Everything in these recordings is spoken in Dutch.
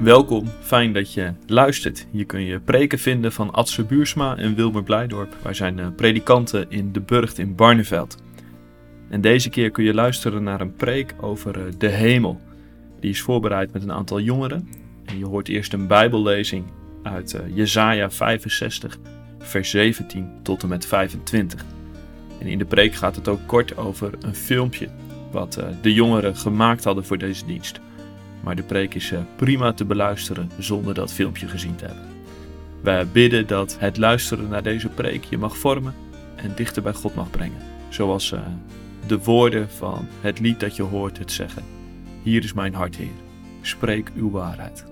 Welkom, fijn dat je luistert. Hier kun je preken vinden van Adse Buursma en Wilmer Blijdorp. Wij zijn eh, predikanten in de Burgt in Barneveld. En deze keer kun je luisteren naar een preek over eh, de hemel. Die is voorbereid met een aantal jongeren. En je hoort eerst een bijbellezing uit uh, Jesaja 65, vers 17 tot en met 25. En in de preek gaat het ook kort over een filmpje wat de jongeren gemaakt hadden voor deze dienst. Maar de preek is eh, prima te beluisteren zonder dat filmpje gezien te hebben. Wij bidden dat het luisteren naar deze preek je mag vormen en dichter bij God mag brengen. Zoals eh, de woorden van het lied dat je hoort het zeggen. Hier is mijn hart, Heer. Spreek uw waarheid.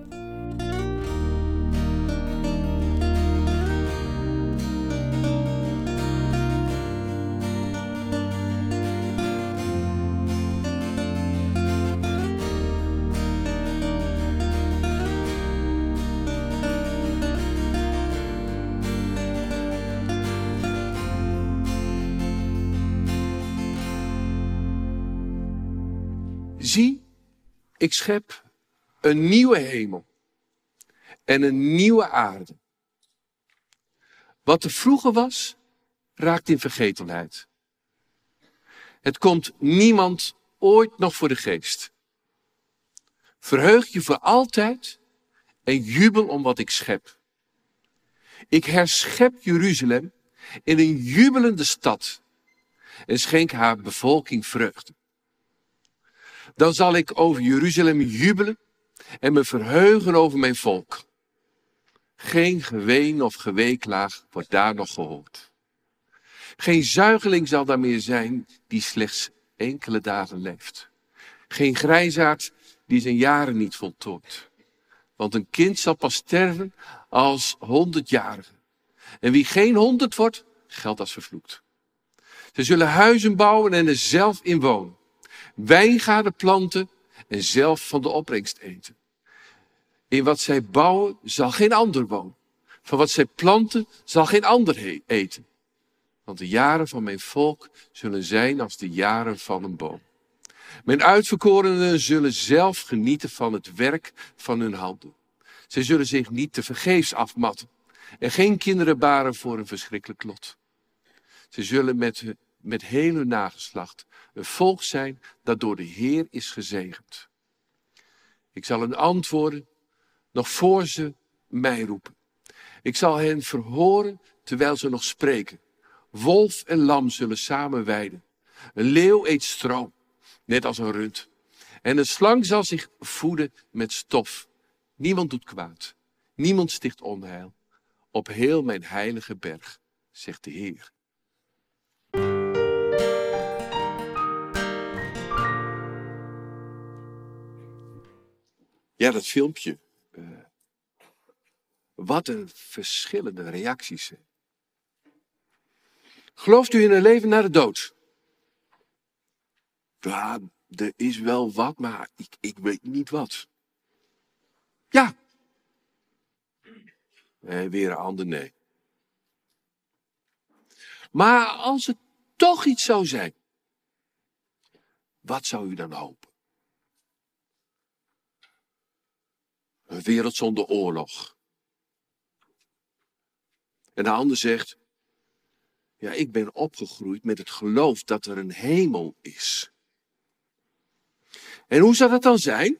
Zie, ik schep een nieuwe hemel en een nieuwe aarde. Wat er vroeger was, raakt in vergetelheid. Het komt niemand ooit nog voor de geest. Verheug je voor altijd en jubel om wat ik schep. Ik herschep Jeruzalem in een jubelende stad en schenk haar bevolking vreugde. Dan zal ik over Jeruzalem jubelen en me verheugen over mijn volk. Geen geween of geweeklaag wordt daar nog gehoord. Geen zuigeling zal daar meer zijn die slechts enkele dagen leeft. Geen grijzaard die zijn jaren niet voltooit. Want een kind zal pas sterven als honderdjarige. En wie geen honderd wordt, geldt als vervloekt. Ze zullen huizen bouwen en er zelf in wonen wijngaarden planten en zelf van de opbrengst eten. In wat zij bouwen zal geen ander wonen. Van wat zij planten zal geen ander eten. Want de jaren van mijn volk zullen zijn als de jaren van een boom. Mijn uitverkorenen zullen zelf genieten van het werk van hun handen. Zij zullen zich niet te vergeefs afmatten en geen kinderen baren voor een verschrikkelijk lot. Ze zullen met, met hun nageslacht een volk zijn dat door de Heer is gezegend. Ik zal hen antwoorden nog voor ze mij roepen. Ik zal hen verhoren terwijl ze nog spreken. Wolf en lam zullen samen weiden. Een leeuw eet stro, net als een rund. En een slang zal zich voeden met stof. Niemand doet kwaad. Niemand sticht onheil. Op heel mijn heilige berg, zegt de Heer. Ja, dat filmpje. Uh, wat een verschillende reacties. Gelooft u in een leven na de dood? Ja, er is wel wat, maar ik, ik weet niet wat. Ja. Nee, weer een ander nee. Maar als het toch iets zou zijn, wat zou u dan hopen? Een wereld zonder oorlog. En de ander zegt, ja, ik ben opgegroeid met het geloof dat er een hemel is. En hoe zou dat dan zijn?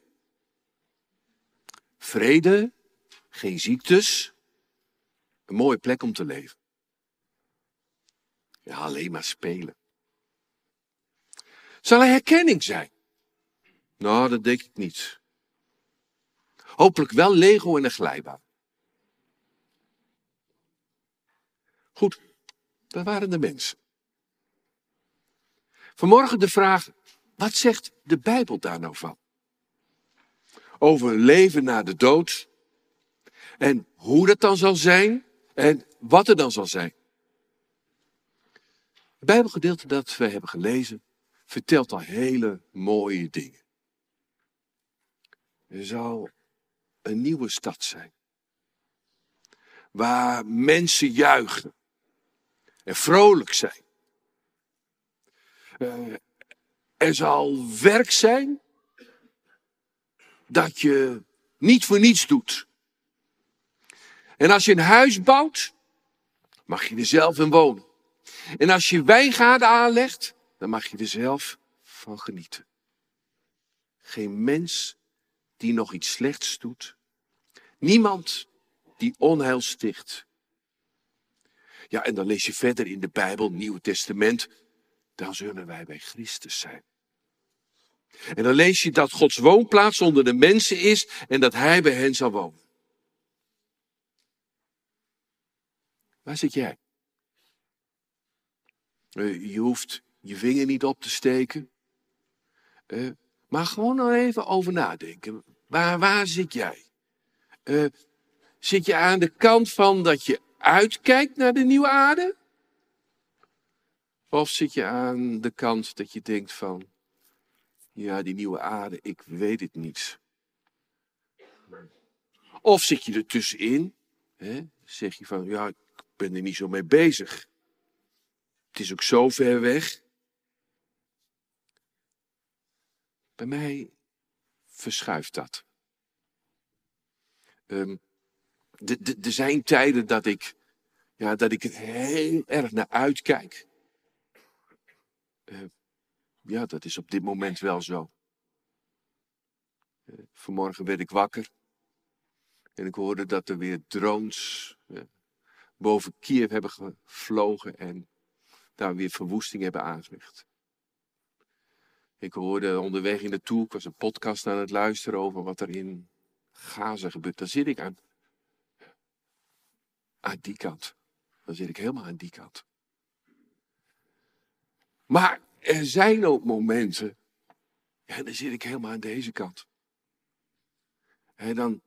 Vrede, geen ziektes, een mooie plek om te leven. Ja, alleen maar spelen. Zal er herkenning zijn? Nou, dat denk ik niet. Hopelijk wel Lego en een glijbaan. Goed, dat waren de mensen. Vanmorgen de vraag, wat zegt de Bijbel daar nou van? Over leven na de dood. En hoe dat dan zal zijn. En wat er dan zal zijn. Het Bijbelgedeelte dat we hebben gelezen vertelt al hele mooie dingen. Er zal een nieuwe stad zijn. Waar mensen juichen en vrolijk zijn. Uh, er zal werk zijn dat je niet voor niets doet. En als je een huis bouwt, mag je er zelf in wonen. En als je wijngaarden aanlegt, dan mag je er zelf van genieten. Geen mens die nog iets slechts doet. Niemand die onheil sticht. Ja, en dan lees je verder in de Bijbel, Nieuwe Testament, dan zullen wij bij Christus zijn. En dan lees je dat Gods woonplaats onder de mensen is en dat Hij bij hen zal wonen. Waar zit jij? Eh, je hoeft je vinger niet op te steken. Eh, maar gewoon er even over nadenken. Waar, waar zit jij? Uh, zit je aan de kant van dat je uitkijkt naar de nieuwe aarde? Of zit je aan de kant dat je denkt van, ja, die nieuwe aarde, ik weet het niet. Of zit je er tussenin, hè? zeg je van, ja, ik ben er niet zo mee bezig. Het is ook zo ver weg. Bij mij verschuift dat. Um, er zijn tijden dat ik, ja, dat ik heel erg naar uitkijk. Uh, ja, dat is op dit moment wel zo. Uh, vanmorgen werd ik wakker. En ik hoorde dat er weer drones uh, boven Kiev hebben gevlogen en daar weer verwoesting hebben aangericht. Ik hoorde onderweg in de tour, ik was een podcast aan het luisteren over wat er in Gaza gebeurt. Daar zit ik aan aan die kant. Dan zit ik helemaal aan die kant. Maar er zijn ook momenten, ja, dan zit ik helemaal aan deze kant. En dan,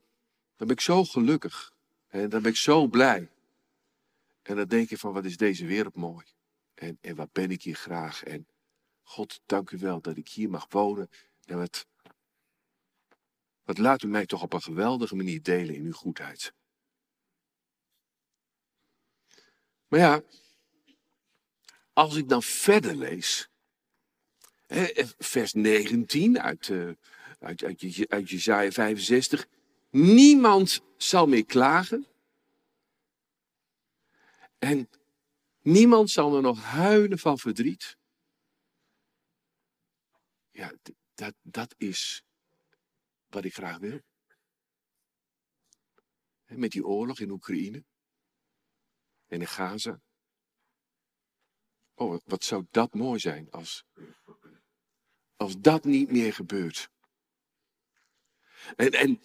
dan ben ik zo gelukkig. En dan ben ik zo blij. En dan denk je van, wat is deze wereld mooi. En, en wat ben ik hier graag. En God, dank u wel dat ik hier mag wonen. En wat, wat laat u mij toch op een geweldige manier delen in uw goedheid. Maar ja, als ik dan verder lees, vers 19 uit, uh, uit, uit, uit Jezaja 65, niemand zal meer klagen en niemand zal er nog huilen van verdriet. Ja, dat, dat is wat ik graag wil. Met die oorlog in Oekraïne en in Gaza. Oh, wat zou dat mooi zijn als, als dat niet meer gebeurt. En, en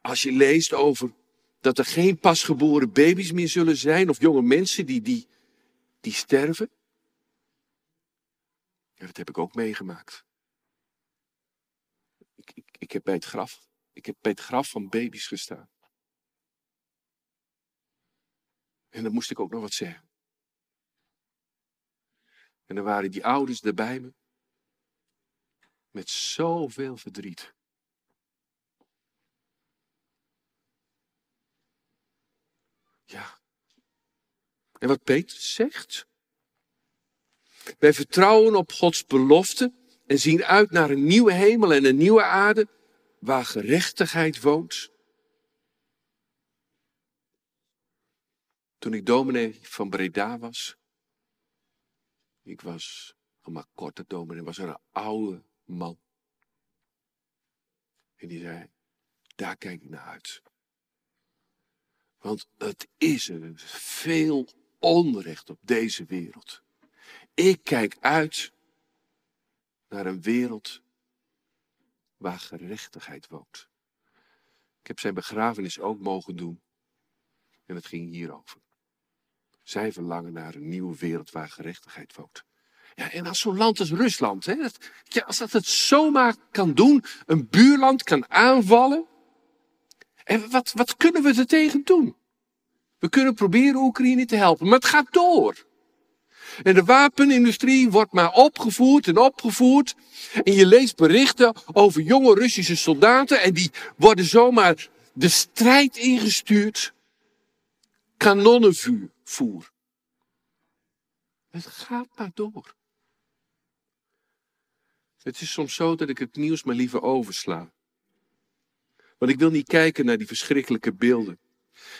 als je leest over dat er geen pasgeboren baby's meer zullen zijn of jonge mensen die, die, die sterven. Dat heb ik ook meegemaakt. Ik, heb bij het graf, ik heb bij het graf van baby's gestaan. En dan moest ik ook nog wat zeggen. En dan waren die ouders er bij me. Met zoveel verdriet. Ja. En wat Peter zegt. Wij vertrouwen op Gods belofte en zien uit naar een nieuwe hemel en een nieuwe aarde waar gerechtigheid woont. Toen ik dominee van Breda was, ik was al maar korte dominee, was een oude man. En die zei, daar kijk ik naar uit. Want het is er veel onrecht op deze wereld. Ik kijk uit naar een wereld waar gerechtigheid woont. Ik heb zijn begrafenis ook mogen doen. En het ging hierover. Zij verlangen naar een nieuwe wereld waar gerechtigheid woont. Ja, en als zo'n land als Rusland, hè, als dat het zomaar kan doen, een buurland kan aanvallen. En wat, wat kunnen we er tegen doen? We kunnen proberen Oekraïne te helpen, maar het gaat door. En de wapenindustrie wordt maar opgevoerd en opgevoerd. En je leest berichten over jonge Russische soldaten en die worden zomaar de strijd ingestuurd. Kanonnenvuur voer. Het gaat maar door. Het is soms zo dat ik het nieuws maar liever oversla. Want ik wil niet kijken naar die verschrikkelijke beelden.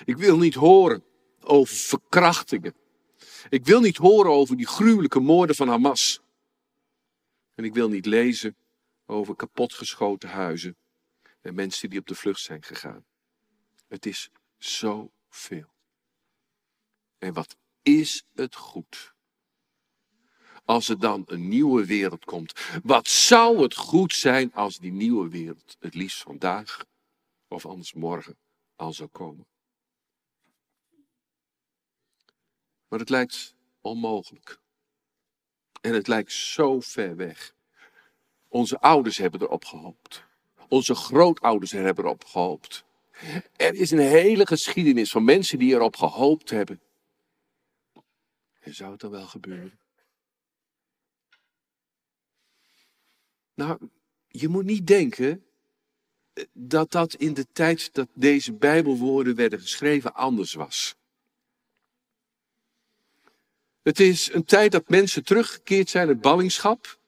Ik wil niet horen over verkrachtingen. Ik wil niet horen over die gruwelijke moorden van Hamas. En ik wil niet lezen over kapotgeschoten huizen en mensen die op de vlucht zijn gegaan. Het is zoveel. En wat is het goed? Als er dan een nieuwe wereld komt. Wat zou het goed zijn als die nieuwe wereld het liefst vandaag of anders morgen al zou komen? Maar het lijkt onmogelijk. En het lijkt zo ver weg. Onze ouders hebben erop gehoopt. Onze grootouders hebben erop gehoopt. Er is een hele geschiedenis van mensen die erop gehoopt hebben. En zou het dan wel gebeuren? Nou, je moet niet denken dat dat in de tijd dat deze Bijbelwoorden werden geschreven anders was. Het is een tijd dat mensen teruggekeerd zijn uit ballingschap.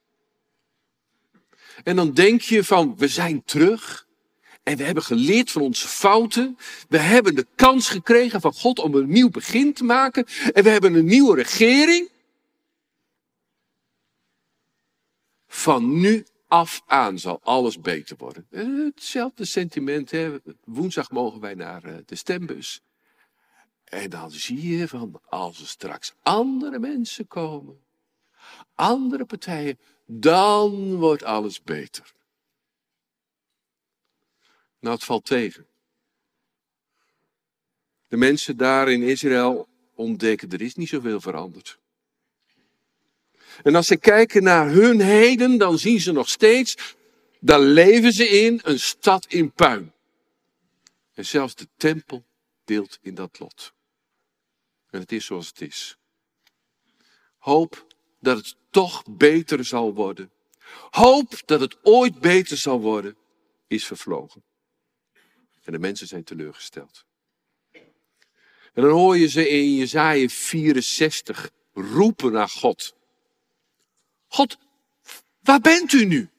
En dan denk je van, we zijn terug. En we hebben geleerd van onze fouten. We hebben de kans gekregen van God om een nieuw begin te maken. En we hebben een nieuwe regering. Van nu af aan zal alles beter worden. Hetzelfde sentiment. Hè? Woensdag mogen wij naar eh, de stembus. En dan zie je van als er straks andere mensen komen, andere partijen, dan wordt alles beter. Nou, het valt tegen. De mensen daar in Israël ontdekken, er is niet zoveel veranderd. En als ze kijken naar hun heden, dan zien ze nog steeds, daar leven ze in een stad in puin. En zelfs de tempel deelt in dat lot. En het is zoals het is. Hoop dat het toch beter zal worden. Hoop dat het ooit beter zal worden, is vervlogen. En de mensen zijn teleurgesteld. En dan hoor je ze in Jezaja 64 roepen naar God. God, waar bent u nu?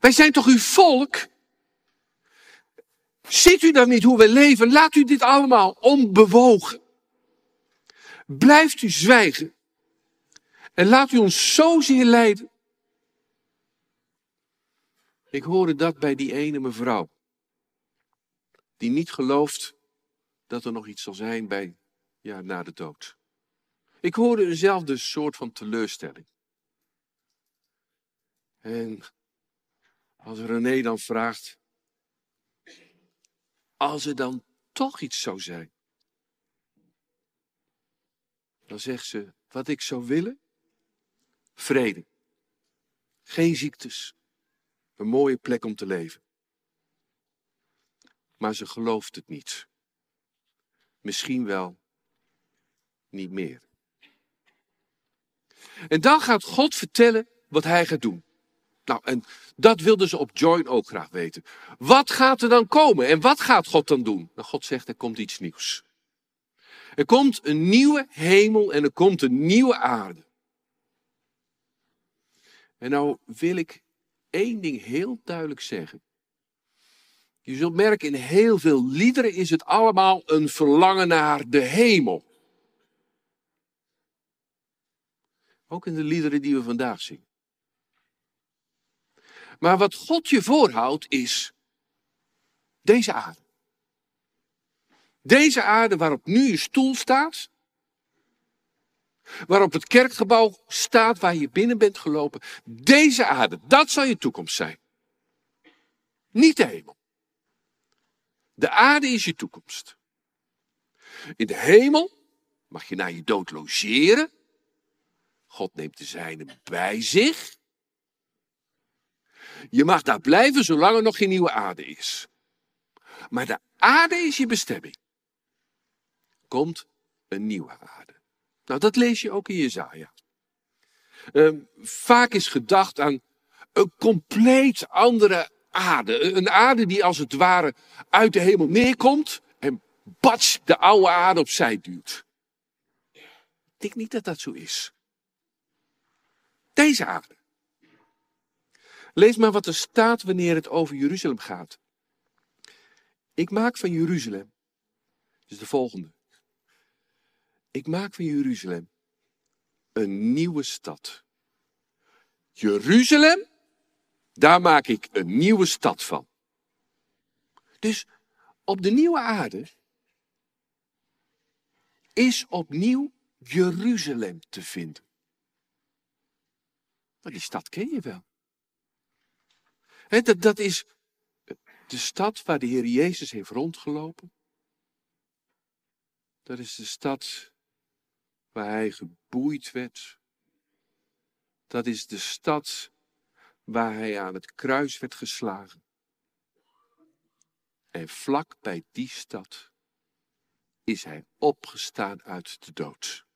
Wij zijn toch uw volk? Ziet u dan niet hoe we leven? Laat u dit allemaal onbewogen. Blijft u zwijgen. En laat u ons zozeer leiden. Ik hoorde dat bij die ene mevrouw. Die niet gelooft dat er nog iets zal zijn bij, ja, na de dood. Ik hoorde eenzelfde soort van teleurstelling. En als René dan vraagt, als er dan toch iets zou zijn, dan zegt ze, wat ik zou willen, vrede. Geen ziektes. Een mooie plek om te leven. Maar ze gelooft het niet. Misschien wel niet meer. En dan gaat God vertellen wat hij gaat doen. Nou, en dat wilden ze op Join ook graag weten. Wat gaat er dan komen en wat gaat God dan doen? Nou, God zegt er komt iets nieuws. Er komt een nieuwe hemel en er komt een nieuwe aarde. En nou wil ik één ding heel duidelijk zeggen. Je zult merken, in heel veel liederen is het allemaal een verlangen naar de hemel. Ook in de liederen die we vandaag zingen. Maar wat God je voorhoudt is deze aarde. Deze aarde waarop nu je stoel staat, waarop het kerkgebouw staat waar je binnen bent gelopen, deze aarde, dat zal je toekomst zijn. Niet de hemel. De aarde is je toekomst. In de hemel mag je naar je dood logeren. God neemt de zijne bij zich. Je mag daar blijven zolang er nog geen nieuwe aarde is. Maar de aarde is je bestemming. Komt een nieuwe aarde. Nou, dat lees je ook in Jezaja. Uh, vaak is gedacht aan een compleet andere aarde. Een aarde die als het ware uit de hemel neerkomt en bats de oude aarde opzij duwt. Ik denk niet dat dat zo is. Deze aarde Lees maar wat er staat wanneer het over Jeruzalem gaat. Ik maak van Jeruzalem. Dus de volgende. Ik maak van Jeruzalem een nieuwe stad. Jeruzalem, daar maak ik een nieuwe stad van. Dus op de nieuwe aarde is opnieuw Jeruzalem te vinden. Maar die stad ken je wel. dat, dat is de stad waar de Heer Jezus heeft rondgelopen. Dat is de stad waar hij geboeid werd. Dat is de stad waar hij aan het kruis werd geslagen. En vlak bij die stad is hij opgestaan uit de dood.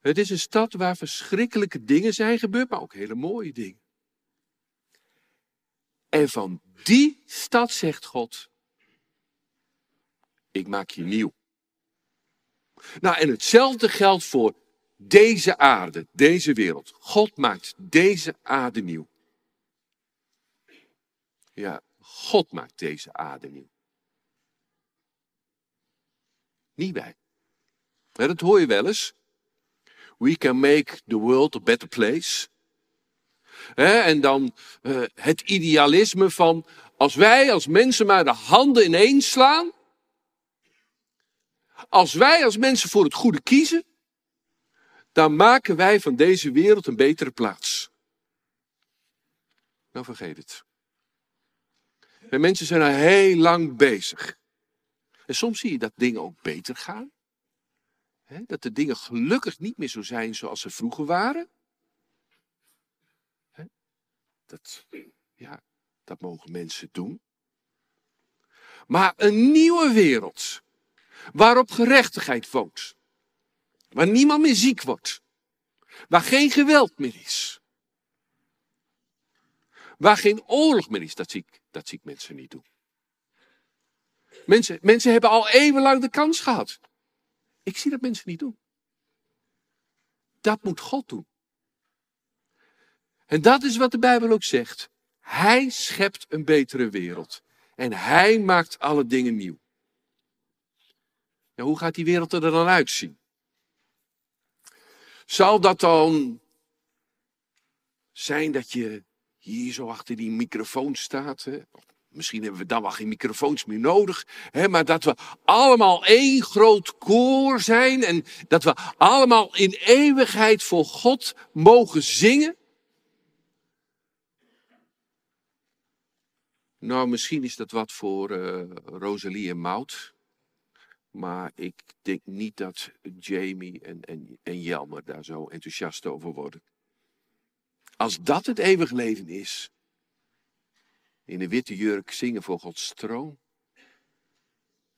Het is een stad waar verschrikkelijke dingen zijn gebeurd, maar ook hele mooie dingen. En van die stad zegt God, ik maak je nieuw. Nou, en hetzelfde geldt voor deze aarde, deze wereld. God maakt deze aarde nieuw. Ja, God maakt deze aarde nieuw. Niet wij. dat hoor je wel eens. We can make the world a better place. en dan uh, het idealisme van als wij als mensen maar de handen ineens slaan. Als wij als mensen voor het goede kiezen. Dan maken wij van deze wereld een betere plaats. Nou vergeet het. En mensen zijn al heel lang bezig. En soms zie je dat dingen ook beter gaan dat de dingen gelukkig niet meer zo zijn zoals ze vroeger waren. dat, ja, dat mogen mensen doen. Maar een nieuwe wereld, waarop gerechtigheid woont, waar niemand meer ziek wordt, waar geen geweld meer is, waar geen oorlog meer is, dat zie ik, dat zie ik mensen niet doen. Mensen, mensen hebben al eeuwenlang de kans gehad. Ik zie dat mensen niet doen. Dat moet God doen. En dat is wat de Bijbel ook zegt. Hij schept een betere wereld. En hij maakt alle dingen nieuw. Hoe gaat die wereld er dan uitzien? Zal dat dan zijn dat je hier zo achter die microfoon staat? Hè? Misschien hebben we dan wel geen microfoons meer nodig. Hè, maar dat we allemaal één groot koor zijn. En dat we allemaal in eeuwigheid voor God mogen zingen. Nou, misschien is dat wat voor uh, Rosalie en Mout. Maar ik denk niet dat Jamie en, en, en Jelmer daar zo enthousiast over worden. Als dat het eeuwig leven is, in een witte jurk zingen voor Gods troon.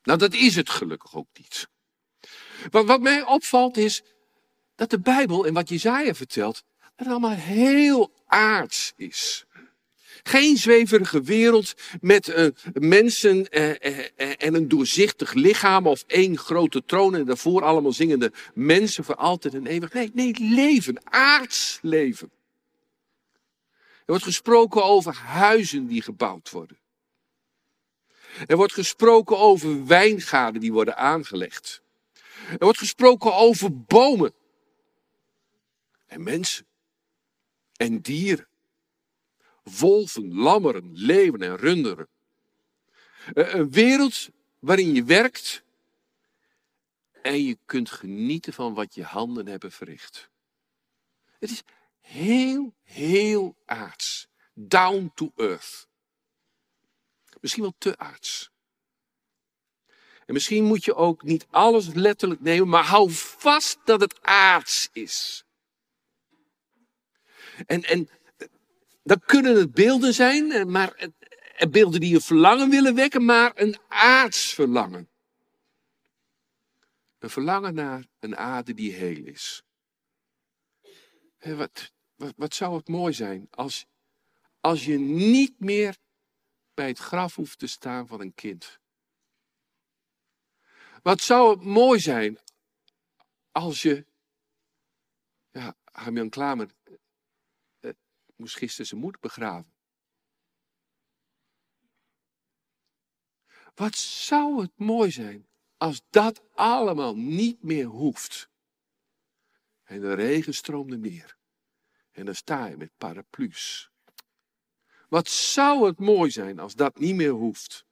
Nou, dat is het gelukkig ook niet. Want wat mij opvalt is dat de Bijbel en wat Jezaja vertelt, dat het allemaal heel aards is. Geen zweverige wereld met uh, mensen uh, uh, en een doorzichtig lichaam of één grote troon en daarvoor allemaal zingende mensen voor altijd en eeuwig. Nee, nee, leven, aards leven. Er wordt gesproken over huizen die gebouwd worden. Er wordt gesproken over wijngaarden die worden aangelegd. Er wordt gesproken over bomen. En mensen. En dieren. Wolven, lammeren, leeuwen en runderen. Een wereld waarin je werkt en je kunt genieten van wat je handen hebben verricht. Het is heel, heel aards. Down to earth. Misschien wel te aards. En misschien moet je ook niet alles letterlijk nemen, maar hou vast dat het aards is. En, en dan kunnen het beelden zijn, maar beelden die je verlangen willen wekken, maar een aards verlangen. Een verlangen naar een aarde die heel is. wat, wat, wat zou het mooi zijn als, als je niet meer bij het graf hoeft te staan van een kind. Wat zou het mooi zijn als je. Ja, Harmjan Klamer eh, moest gisteren zijn moeder begraven. Wat zou het mooi zijn als dat allemaal niet meer hoeft. En de regen stroomde neer. En dan sta je met paraplu's. Wat zou het mooi zijn als dat niet meer hoeft.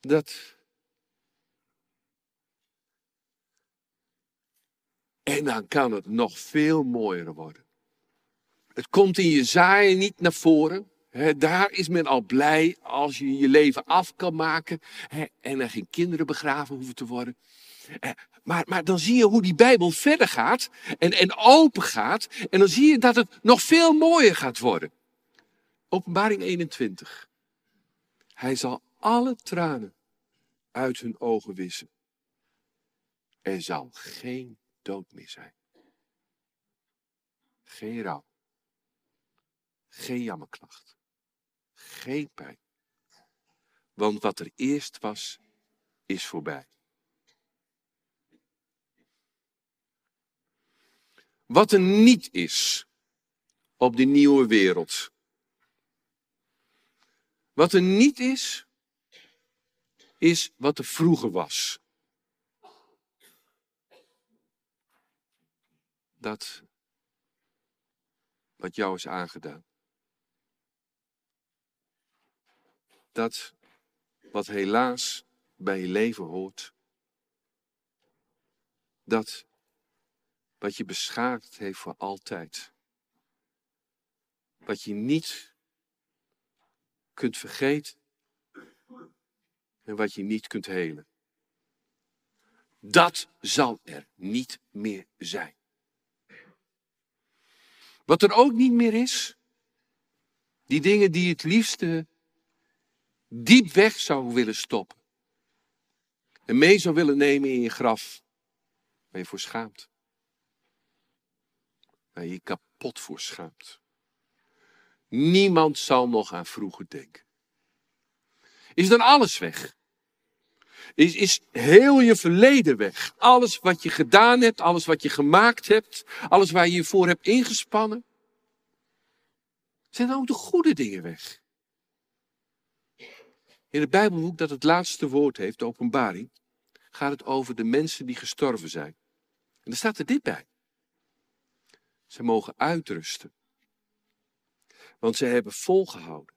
Dat. En dan kan het nog veel mooier worden. Het komt in je zaaien niet naar voren. daar is men al blij als je je leven af kan maken en er geen kinderen begraven hoeven te worden. Maar, maar dan zie je hoe die Bijbel verder gaat en, en open gaat. En dan zie je dat het nog veel mooier gaat worden. Openbaring 21. Hij zal alle tranen uit hun ogen wissen. Er zal geen dood meer zijn. Geen rouw. Geen jammerklacht. Geen pijn. Want wat er eerst was, is voorbij. Wat er niet is op die nieuwe wereld. Wat er niet is, is wat er vroeger was. Dat wat jou is aangedaan. Dat wat helaas bij je leven hoort. Dat wat je beschadigd heeft voor altijd. Wat je niet kunt vergeten en wat je niet kunt helen. Dat zal er niet meer zijn. Wat er ook niet meer is, die dingen die het liefste diep weg zou willen stoppen. En mee zou willen nemen in je graf, waar je voor schaamt waar je kapot voor schaamt. Niemand zal nog aan vroeger denken. Is dan alles weg? Is, is heel je verleden weg? Alles wat je gedaan hebt, alles wat je gemaakt hebt, alles waar je je voor hebt ingespannen? Zijn ook de goede dingen weg? In het Bijbelboek dat het laatste woord heeft, de openbaring, gaat het over de mensen die gestorven zijn. En daar staat er dit bij. Ze mogen uitrusten. Want ze hebben volgehouden.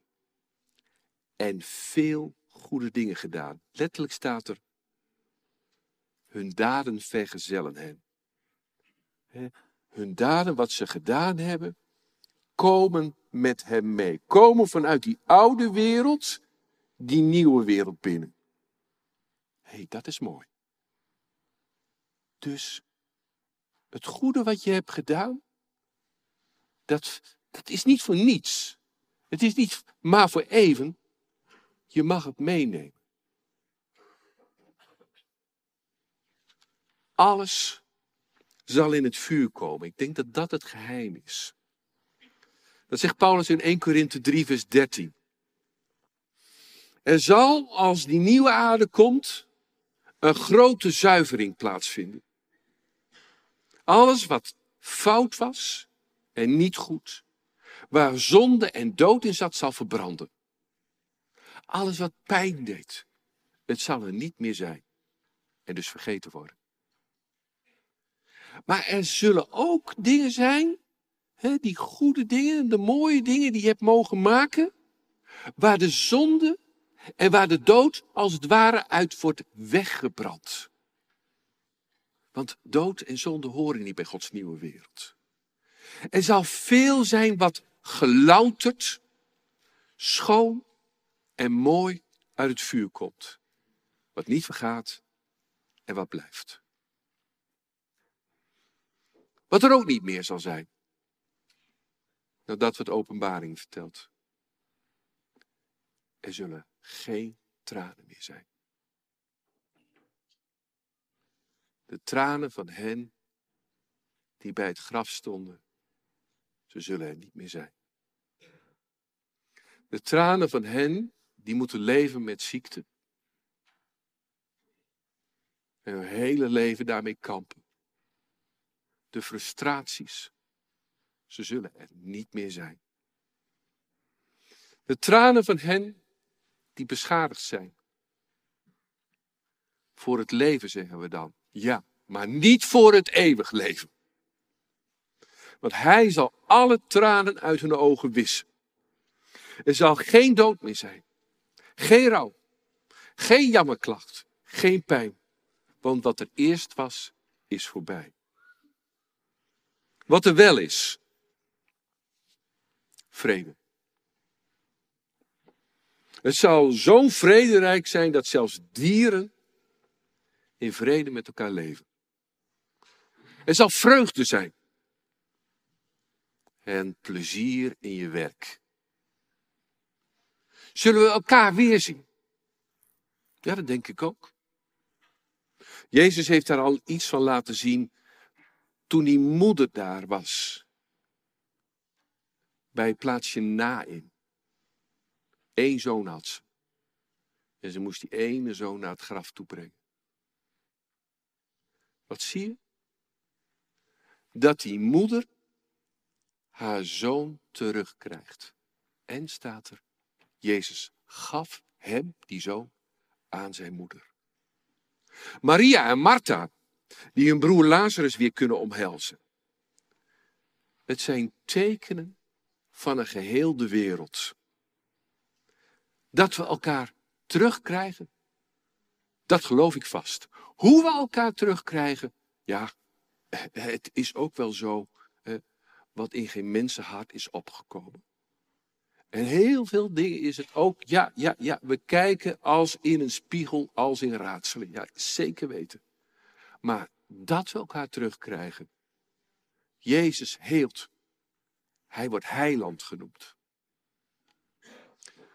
En veel goede dingen gedaan. Letterlijk staat er. Hun daden vergezellen hen. Hun daden, wat ze gedaan hebben, komen met hem mee. Komen vanuit die oude wereld, die nieuwe wereld binnen. Hé, hey, dat is mooi. Dus het goede wat je hebt gedaan, dat, dat is niet voor niets. Het is niet maar voor even. Je mag het meenemen. Alles zal in het vuur komen. Ik denk dat dat het geheim is. Dat zegt Paulus in 1 Korinthe 3, vers 13. Er zal, als die nieuwe aarde komt, een grote zuivering plaatsvinden. Alles wat fout was, en niet goed. Waar zonde en dood in zat, zal verbranden. Alles wat pijn deed, het zal er niet meer zijn. En dus vergeten worden. Maar er zullen ook dingen zijn, hè, die goede dingen, de mooie dingen die je hebt mogen maken, waar de zonde en waar de dood als het ware uit wordt weggebrand. Want dood en zonde horen niet bij Gods nieuwe wereld. Er zal veel zijn wat gelouterd, schoon en mooi uit het vuur komt. Wat niet vergaat en wat blijft. Wat er ook niet meer zal zijn. Nadat we het openbaring vertelt. Er zullen geen tranen meer zijn. De tranen van hen die bij het graf stonden ze zullen er niet meer zijn. De tranen van hen die moeten leven met ziekte. En hun hele leven daarmee kampen. De frustraties, ze zullen er niet meer zijn. De tranen van hen die beschadigd zijn. Voor het leven zeggen we dan. Ja, maar niet voor het eeuwig leven. Want hij zal alle tranen uit hun ogen wissen. Er zal geen dood meer zijn. Geen rouw. Geen jammerklacht. Geen pijn. Want wat er eerst was, is voorbij. Wat er wel is. Vrede. Het zal zo'n vrederijk zijn dat zelfs dieren in vrede met elkaar leven. Er zal vreugde zijn. En plezier in je werk. Zullen we elkaar weerzien? Ja, dat denk ik ook. Jezus heeft daar al iets van laten zien toen die moeder daar was. Bij plaatsje Nain. Eén zoon had ze. En ze moest die ene zoon naar het graf toe brengen. Wat zie je? Dat die moeder haar zoon terugkrijgt. En staat er, Jezus gaf hem, die zoon, aan zijn moeder. Maria en Martha, die hun broer Lazarus weer kunnen omhelzen. Het zijn tekenen van een geheel de wereld. Dat we elkaar terugkrijgen, dat geloof ik vast. Hoe we elkaar terugkrijgen, ja, het is ook wel zo wat in geen mensenhart is opgekomen. En heel veel dingen is het ook, ja, ja, ja, we kijken als in een spiegel, als in raadselen. Ja, zeker weten. Maar dat we elkaar terugkrijgen. Jezus heelt. Hij wordt heiland genoemd.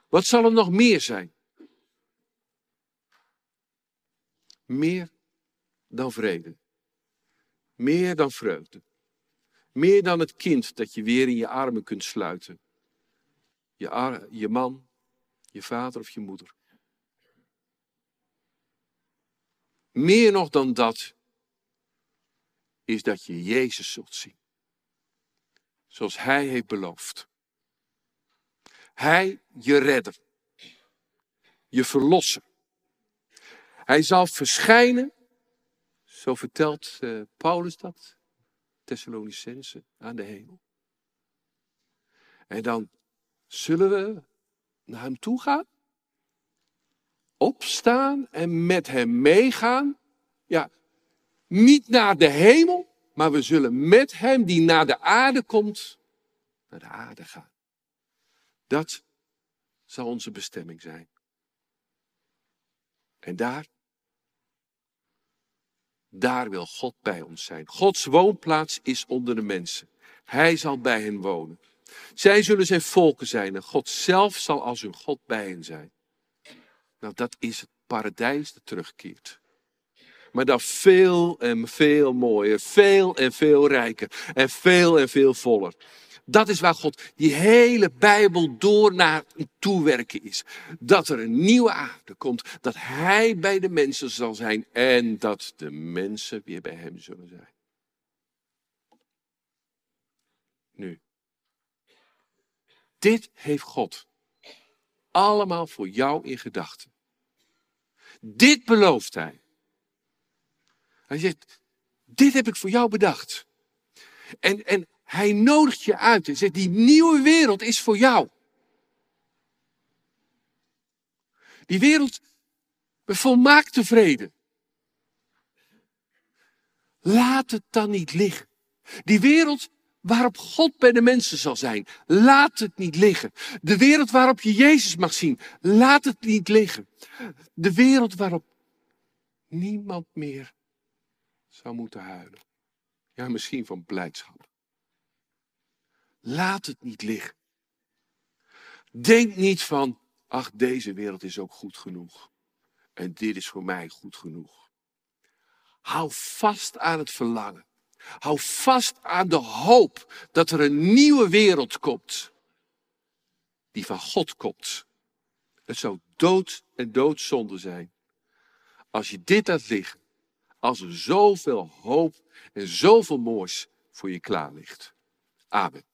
Wat zal er nog meer zijn? Meer dan vrede. Meer dan vreugde. Meer dan het kind dat je weer in je armen kunt sluiten. Je, je man, je vader of je moeder. Meer nog dan dat is dat je Jezus zult zien. Zoals Hij heeft beloofd. Hij, je redder. Je verlosser. Hij zal verschijnen, zo vertelt uh, Paulus dat, Thessalonicense, aan de hemel. En dan zullen we naar hem toe gaan, opstaan en met hem meegaan. Ja, niet naar de hemel, maar we zullen met hem die naar de aarde komt, naar de aarde gaan. Dat zal onze bestemming zijn. En daar, daar wil God bij ons zijn. Gods woonplaats is onder de mensen. Hij zal bij hen wonen. Zij zullen zijn volken zijn en God zelf zal als hun God bij hen zijn. Nou, dat is het paradijs dat terugkeert. Maar dan veel en veel mooier, veel en veel rijker en veel en veel voller. Dat is waar God die hele Bijbel door naar toewerken is. Dat er een nieuwe aarde komt, dat Hij bij de mensen zal zijn en dat de mensen weer bij Hem zullen zijn. Nu, dit heeft God allemaal voor jou in gedachten. Dit belooft Hij. Hij zegt, dit heb ik voor jou bedacht. En, en hij nodigt je uit en zegt, die nieuwe wereld is voor jou. Die wereld met volmaakte vrede. Laat het dan niet liggen. Die wereld waarop God bij de mensen zal zijn. Laat het niet liggen. De wereld waarop je Jezus mag zien. Laat het niet liggen. De wereld waarop niemand meer zou moeten huilen. Ja, misschien van blijdschap. Laat het niet liggen. Denk niet van, ach, deze wereld is ook goed genoeg. En dit is voor mij goed genoeg. Hou vast aan het verlangen. Hou vast aan de hoop dat er een nieuwe wereld komt. Die van God komt. Het zou dood en doodzonde zijn. Als je dit laat liggen. Als er zoveel hoop en zoveel moois voor je klaar ligt. Amen.